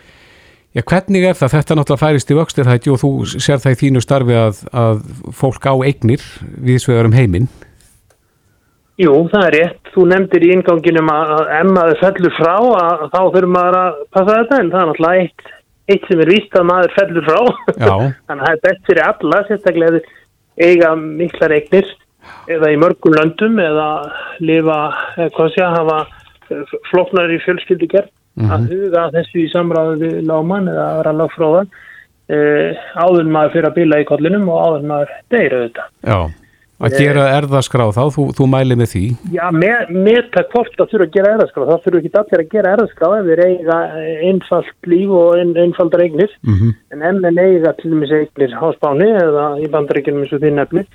Já, hvernig er það? Þetta náttúrulega færist í vöxtir hætti og þú sér það í þínu starfi að, að fólk á eignir við svegar um heiminn.
Jú, það er rétt. Þú nefndir í inganginum að að ef maður fellur frá að þá þurfum maður að passa þetta en það er náttúrulega eitt, eitt sem er víst að maður fellur frá. Þannig að það er best fyrir alla, sérstaklega eiga miklar eignir eða í mörgum löndum eða lifa, eða hvað sé að hafa eh, flóknar í fjölskyldugerð að huga að þessu í samráðu við láman eða að vera lagfróðan eh, áður maður fyrir að bila í kollinum og áður maður deyra þetta.
Já, að gera erðaskrá þá, þú, þú mæli með því.
Já, með, með það hvort það þurfa að gera erðaskrá, það þurfa ekki allir að gera erðaskrá ef þeir eiga einfalt líf og ein, einfaldar eignir,
Mm
en ef þeir eiga til dæmis eignir á Spáni eða í bandaríkjum eins og þið nefnir,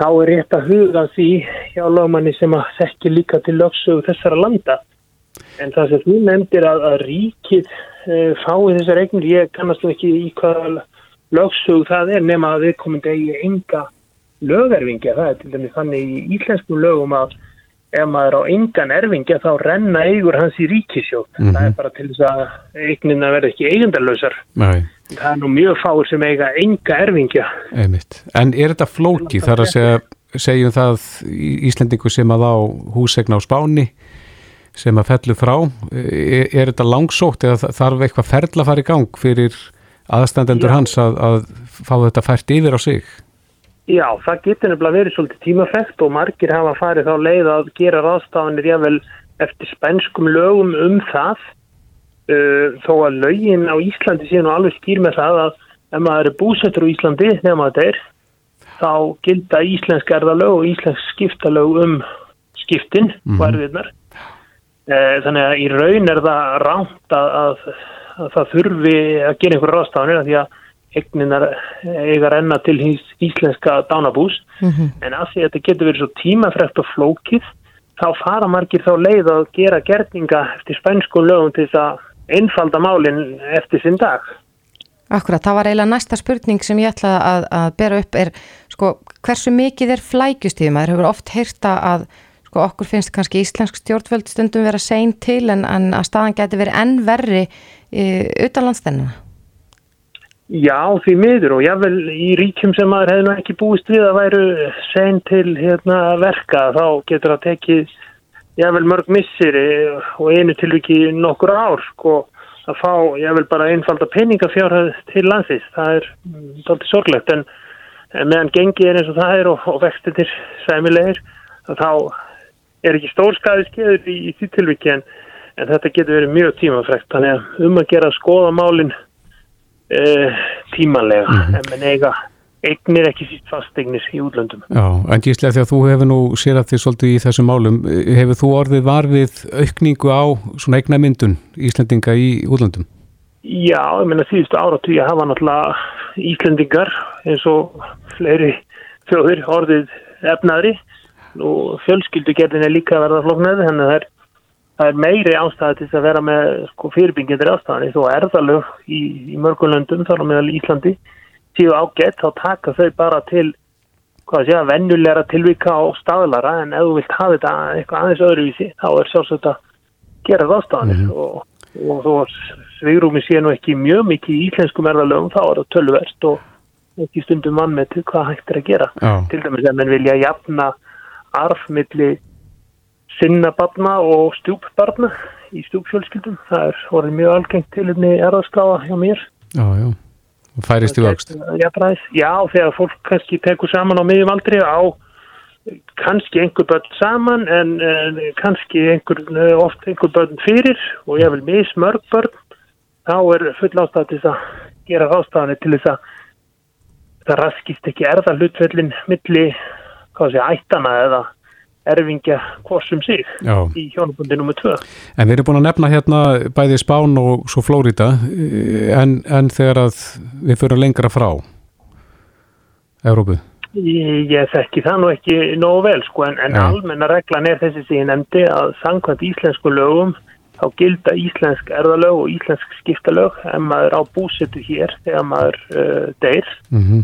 þá er rétt að huga því hjá lögmanni sem að þekki líka til lögsögu þessara landa. En það sem þú nefndir að, að ríkið uh, fái þessar eignir, ég kannast ekki í hvaða lögsögu það er nema að við komum eigi enga lögerfingja. Það er til dæmis þannig í íslenskum lögum að ef maður á engan erfingja þá renna eigur hans í ríkisjóð.
Mhm.
Það er bara til þess að eignina verði ekki eigendalösar. Það er nú mjög fáir sem eiga enga erfingja.
einmitt. En er þetta flóki þar að segja, segjum það Íslendingu sem að á húsegna á Spáni sem að fellu frá, er, er þetta langsótt eða þa- þarf eitthvað ferla að fara í gang fyrir aðstandendur
Já.
hans að, að fá þetta fært yfir á sig?
Já, það getur nefnilega verið svolítið tímafrekt og margir hafa farið þá leið að gera ráðstafanir jável eftir spænskum lögum um það. Uh, þó að lögin á Íslandi séu nú alveg skýr með það að ef maður er búsettur á Íslandi nema þetta er þá gilda íslensk erðalög og íslensk skiptalög um skiptin mm og erfiðnar uh, þannig að í raun er það rámt að, að, að það þurfi að gera einhverja ráðstafanir af því að egninar eiga renna til hins íslenska dánabús en af því að þetta getur verið svo tímafrekt og flókið þá fara margir þá leið að gera gerninga eftir spænskum lögum til þess að einfalda málinn eftir sinn dag.
Akkurat, það var eiginlega næsta spurning sem ég ætla að, að bera upp er sko, hversu mikið er flækjustíðum? Það hefur oft heyrta að sko, okkur finnst kannski íslensk stjórnvöld stundum vera sein til en, en að staðan geti verið enn verri e, utan landstennina.
Já, því miður og jável í ríkjum sem maður hefði ekki búist við að væru sen til hérna, verka þá getur það tekið jável mörg missir og einu tilviki nokkur ár sko að fá jável bara einfalda peningafjárhæð til landsins. Það er þáttið sorglegt en, meðan gengi er eins og það er og, og vextinir sæmilegir þá er ekki stórskaði skeður í, í því tilviki en, en þetta getur verið mjög tímafrekt þannig að um að gera að skoða málinn uh, tímanlega
Mhm.
en menn eiga eignir ekki síst fasteignir í útlöndum.
Já, en gíslega því að þú hefur nú sér að því svolítið í þessum málum, hefur þú orðið varfið aukningu á svona eignamyndun Íslendinga í útlöndum?
Já, ég meina síðustu áratví að hafa náttúrulega Íslendingar eins og fleiri þjóðir orðið efnaðri og fjölskyldugerðin er líka að verða flóknæði þannig að það er, það er meiri ástæði til að vera með sko, fyrirbyggjandi ástæðan þó erðalög í, í mörgum löndum þar á meðal Íslandi síðu ágætt þá taka þau bara til hvað sé að vennulegra tilvika og staðlara. En ef þú vilt hafa þetta eitthvað aðeins öðruvísi þá er sjálfsagt að gera ráðstafanir. Og, og þó svigrúmi sé nú ekki mjög mikið í íslenskum erðalögum þá er það tölverst og ekki stundum mann með til hvað hægt er að gera.
Já.
til dæmis að menn vilja jafna arfmilli sinna barna og stjúpbarna í stjúpfjölskyldum það er orðið mjög algengt til einni erðarskáða hjá mér
Já, já. Færist í vöxt.
Jafnræðis, já, þegar fólk kannski tekur saman á miðjum aldri á kannski einhver börn saman en, en kannski einhver, oft einhver börn fyrir og ég vil mismörg börn þá er full ástæð til þess að gera ástæðanir til þess að það raskist ekki erða hlutfellin milli, hvað sé, ættana eða erfingja hvorsum sig
Já.
í hjónabundi nr. 2.
En við erum búin að nefna hérna bæði Spán og svo Flórida en, en þegar að við fyrir lengra frá Európu.
Ég, ég þekki það nú ekki nógu vel sko en, en almenna reglan er þessi sem ég nefndi að samkvæmt íslensku lögum þá gilda íslensk erðalög og íslensk skiptalög ef maður á búsetu hér þegar maður uh, deyr
Mm -hmm.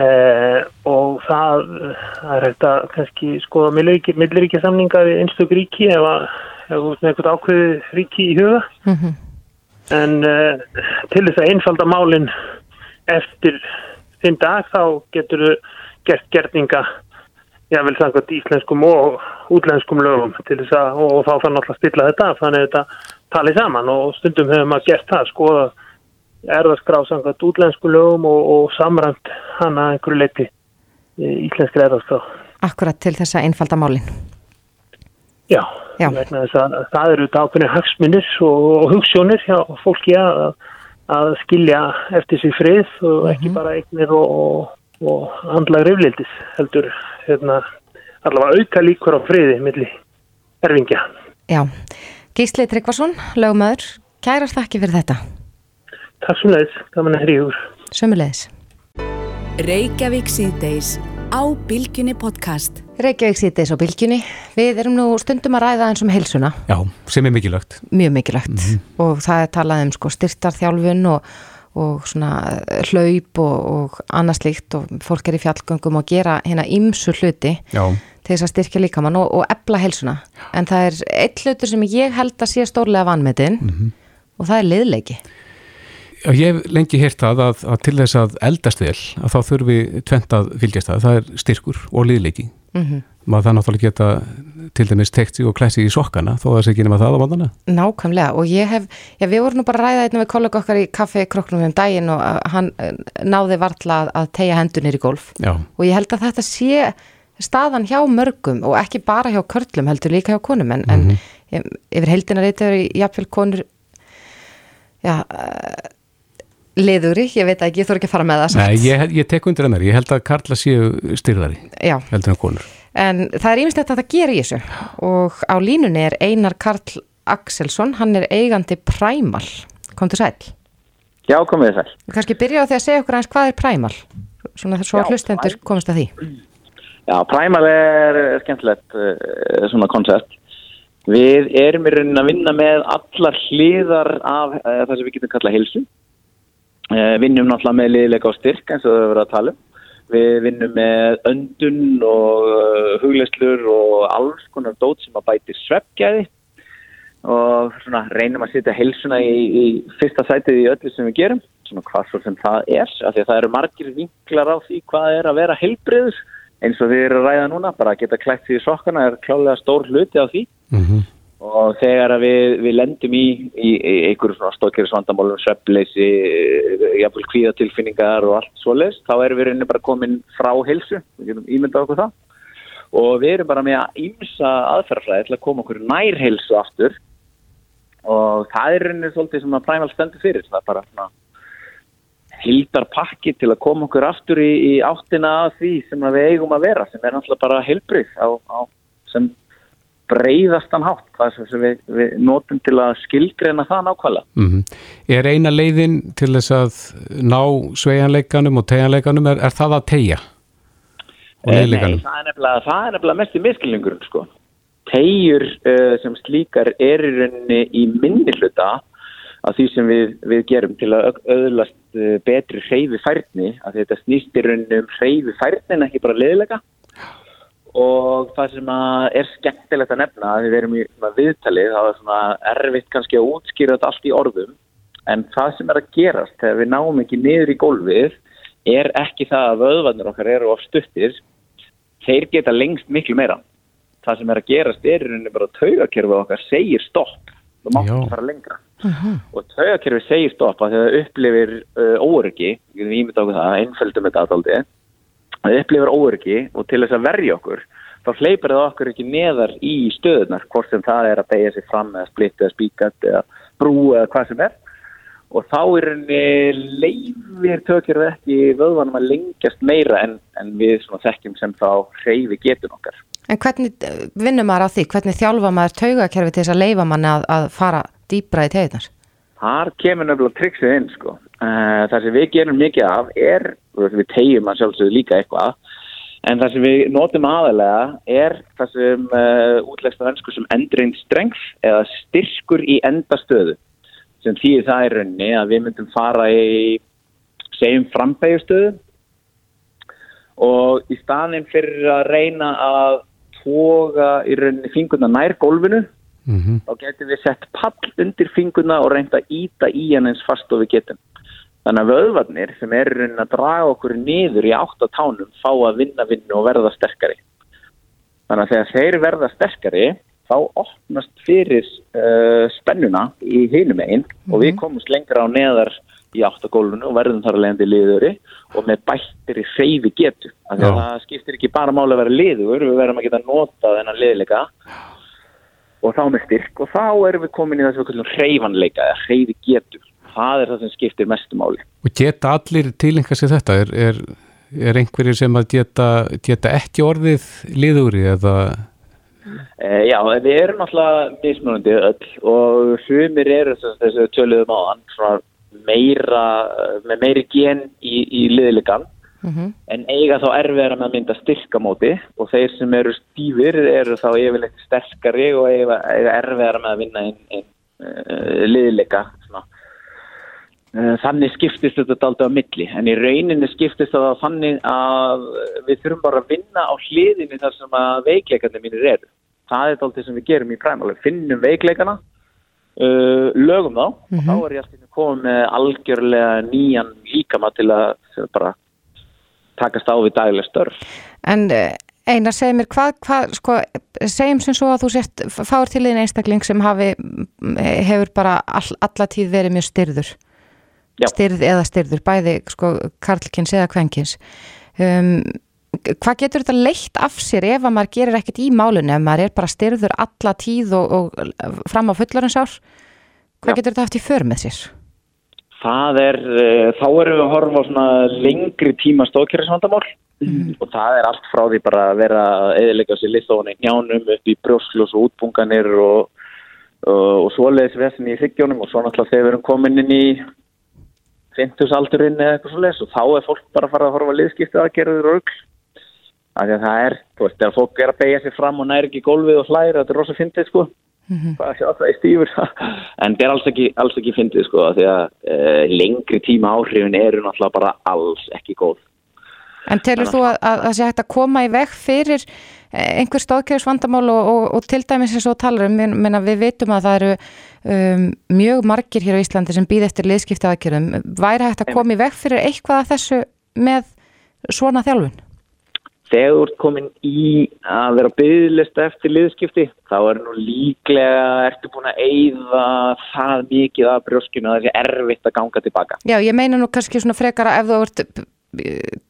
Uh, og það, það er hægt að kannski skoða milliríkja samninga við einstök ríki að með eitthvað ákveði ríki í huga. En uh, til þess að einfalda málinn eftir þinn dag þá getur þú gert gerninga jável samkvæmt íslenskum og útlenskum lögum til þess að og, og þá fann alltaf að stilla þetta þannig að þetta talið saman og stundum hefur maður gert það skoða erðaskrá samkvæmt útlenskum lögum og, og samræmt hana einhverju leiti íslenskri erðaskrá
Akkurat til þess að einfalda málin.
Já,
Já.
vegna þess að það eru ákveðni hagsmunir og, og hugssjónir hjá fólki að, að skilja eftir sig frið og ekki bara eignir og, og, og andlag riflildis heldur hérna, allavega auka líkur á friði milli erfingja.
Já. Gísli Tryggvason, lögumöður, kærast þakki fyrir þetta.
Takk sem leiðis, gaman að hriður.
Sömulegis.
Reykjavík síðdeis á Bilginni podcast.
Reykjavík síðdeis á bylgjunni. Við erum nú stundum að ræða eins um heilsuna,
Já, sem er mikilvægt.
mjög mikilvægt og það er talað um sko styrtarþjálfun og, og svona hlaup og, og annað slíkt og fólk er í fjallgöngum og gera hérna ymsu hluti
Já,
til þess að styrkja líkamann og, og ebla heilsuna. En það er eitt hlutur sem ég held að sé stórlega vanmetin og það er liðleiki.
Ég hef lengi heyrt það að, að til þess að eldast vel að þá þurfi tvent að fylgjast það, það er styrkur og liðleiki.
Mm
Maður það náttúrulega geta til dæmis tekt sig og klæsi í sokkana þó að það sé ekki nema það á vandana.
Nákvæmlega og ég hef, já við vorum nú bara að ræða einnig við kollega okkar í kaffi kroknum um daginn og að hann eh, náði varla að- að tegja hendunir í golf
Já,
og ég held að þetta sé staðan hjá mörgum og ekki bara hjá körlum heldur líka hjá konum en, en ég, yfir heldina reytur í jafnvel konur já uh, liðuri, ég veit ekki, ég þór ekki að fara með það
Nei, ég, ég tek undir það mér, ég held að Karla séu styrðari
Já,
heldur en konur.
en það er ímislegt að það gera í þessu og á línunni er Einar Karl Axelsson, hann er eigandi Primal, komdu sæl
Já, komið þið sæl.
kannski byrja á því að segja okkur aðeins hvað er Primal svona þess að hlustendur komast að því
Já, Primal er skemmtilegt uh, svona koncept. Við erum í raunin að vinna með allar hliðar af uh, það sem við getum kallað heilsu. Uh, vinnum náttúrulega með liðleika og styrk eins og það verður að tala um. Við vinnum með öndun og uh, hugleslur og alls konar dót sem að bæti sveppgæði. Og svona reynum að setja heilsuna í, í fyrsta sætið í öllu sem við gerum, svona hvað svo sem það er, af því að það eru margir vinklar á því hvað er að vera heilbriður eins og við erum að ræða núna, bara að geta klætt því sokkana er klálega stór hluti á því.
Mm
og þegar við, við lendum í, í, í einhverju svona stókjörðsvandamálum, svepleysi, jafnvel kvíðatilfinningar og allt svoleiðis, þá erum við rauninni bara komin frá heilsu, við getum ímyndað okkur það. Og við erum bara með að ímsa aðferðafræði til að koma okkur nær heilsu aftur. Og það er rauninni svolítið sem að Primal stendur fyrir, það er bara svona hildar pakki til að koma okkur aftur í, í áttina að því sem við eigum að vera, sem er náttúrulega bara heilbrið á, á sem breyðastan hátt, það sem við, við notum til að skilgreina það nákvæmlega.
-hmm. Er eina leiðin til þess að ná sveianleikanum og tegjanleikanum, er, er það að tegja?
Eh, Nei, það er nefnilega, það er nefnilega mest í miskilningurinn sko. Tegjur uh, sem slíkar er í rauninni í minni hluta af því sem við, við gerum til að öðlast uh, betri hreyfi færni, að þetta snýst í rauninni um hreyfi færni en ekki bara liðleika og það sem að er skemmtilegt að nefna að við erum í svona viðtalið þá er svona erfitt kannski að útskýra þetta allt í orðum. En það sem er að gerast þegar við náum ekki niður í gólfið er ekki það að vöðvarnir okkar eru of stuttir. Þeir geta lengst miklu meira. Það sem er að gerast er bara að taugakerfið okkar segir stopp. Þú mátt ekki fara lengra. Og taugakerfi segir stoppa þegar það upplifir uh, óöryggi, við getum ímynd okkur það, einföldum þetta aðaldi, það upplifir óöryggi og til þess að verja okkur, þá hleypir það okkur ekki neðar í stöðunar, hvort sem það er að beigja sig fram eða splitt eða spíkat eða brú eða hvað sem er. Og þá er henni leifir taugakerfi ekki vöðvanum að lengjast meira en, en við þekkjum sem þá hreyfi getun okkar.
En hvernig eh, vinnur maður á því? Hvernig þjálfa maður taugakerfi til þess að leifa manni að, að fara dýbra í tegðunar?
Þar kemur nefnilega triksið inn sko. Uh, það sem við gerum mikið af er, við tegjum að sjálfsögðu líka eitthvað, en það sem við notum aðalega er það sem uh, útlegsta vensku sem endurinn strengs eða styrkur í endastöðu. Sem þýðir það í rauninni að við myndum fara í segjum frambægjastöðu og í staðin fyrir að reyna að toga í rauninni fingurna nær gólfinu
Mm
þá getum við sett pall undir fingurna og reynda að íta í hann eins fast og við getum. Þannig að vöðvarnir sem eru raunin að draga okkur niður í átt á tánum fá að vinna vinnu og verða sterkari. Þannig að þegar þeir verða sterkari þá opnast fyrir uh, spennuna í hinum einn og við komumst lengra á neðar í átt á gólfinu og verðum þar leiðandi liðuri og með bættir í hreyfi getu. Þannig að það skiptir ekki bara máli að vera liður, við verðum að geta nota þennan liðleika og þá með styrk og þá erum við komin í þessu eða hreyfi getur. Það er það sem skiptir mestu máli.
Og geta allir tilenga sér þetta? Er, er, er einhverjir sem að geta, geta ekki orðið liðúri eða
E, já, við erum náttúrulega mismunandi öll og sumir eru þess að þessu töluðum á hann svona meira, með meiri gen í, í liðleikan en eiga þá erfiðara með að mynda styrkamóti og þeir sem eru stífir eru þá yfirleitt sterkari og eiga, eiga erfiðara með að vinna inn, inn uh, liðleika svona. Eh, Þannig skiptist þetta aldrei á milli, en í rauninni skiptist það þannig að við þurfum bara að vinna á hliðinni þar sem að veikleikarnir mínir eru. Það er aldrei sem við gerum í præmáli, finnum veikleikana, uh, lögum þá og þá er ég alltaf komið með algjörlega nýjan líkama til að bara takast á við daglega störf.
En eh, Einar, segir mér, hvað, hvað, sko, segjum sem svo að þú sért, fáir til þín einstakling sem hafi, mm, hefur bara all, alla tíð verið mjög styrður.
Já.
Styrð eða styrður, bæði, sko, karlkins eða kvenkins. Um, hvað getur þetta leitt af sér ef að maður gerir ekkert í málunni, ef maður er bara styrður alla tíð og, og fram á fullarinsár? Hvað
Já.
getur þetta haft í för með sér?
Það er, uh, þá erum við að horfa á svona lengri tíma stóðkjærisvandamál og það er allt frá því bara að vera eðilega sér í njánum upp í brjósklós og útbunganir og, og, og svoleiðis vestin í hryggjónum og svo náttúrulega þegar við erum komin inn í 50 aldurinn eða eitthvað svoleiðis og þá er fólk bara að fara að horfa liðskiptið aðgerður og því að það er, þú veist, þegar fólk er að beigja sér fram og næri ekki gólfið og hlæri, þetta er rosa fyndið, sko. Að sjá það í stífur. en þetta er alls ekki, alls ekki fyndið, sko, því að uh, lengri tíma áhrifin eru náttúrulega bara alls ekki góð.
En telur þú að, að það sé hægt að koma í veg fyrir eh, einhver stóðkjæðisvandamál og, og, og til dæmis eins og þú talar um, men- menna við vitum að það eru um, mjög margir hér á Íslandi sem býð eftir liðskipta aðgerðum. Væri hægt að koma í veg fyrir eitthvað af þessu með svona þjálfun?
Þegar þú ert komin í að vera byggðlista eftir liðskipti, þá er nú líklega, ertu búin að eyða það mikið af brjóskinu að það sé erfitt að ganga tilbaka.
Já, ég meina nú kannski svona frekara ef þú ert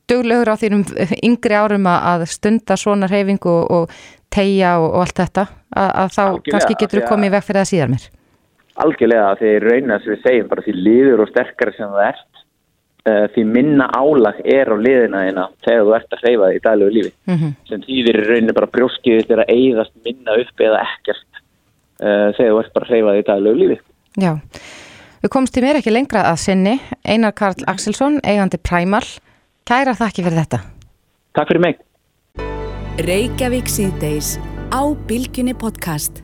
duglegur á þínum yngri árum að stunda svona reyfingu og, og tegja og, og allt þetta, að, að þá
Algjörlega,
kannski getur þú
því
komið veg fyrir það síðar mér.
Algjörlega þegar raunin að við segjum bara því liður og sterkari sem það ert, uh, því minna álag er á liðina þína þegar þú ert að hreyfa þig í daglegu lífi.
Mm
Sem þýðir í rauninni bara brjóskið er að eyðast minna upp eða ekkert uh, þegar þú ert bara að hreyfa þig í daglegu lífi.
Já, við komst í mér ekki lengra að sinni Einar Karl Axelsson, eigandi Primal Kæra þakki fyrir þetta
Takk fyrir mig.
Reykjavík síðdeis á Bylgjunni podcast.